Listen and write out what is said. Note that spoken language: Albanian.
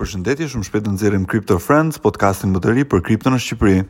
Përshëndetje, shumë shpejt të nxjerrim Crypto Friends, podcastin më të ri për kripton në Shqipëri.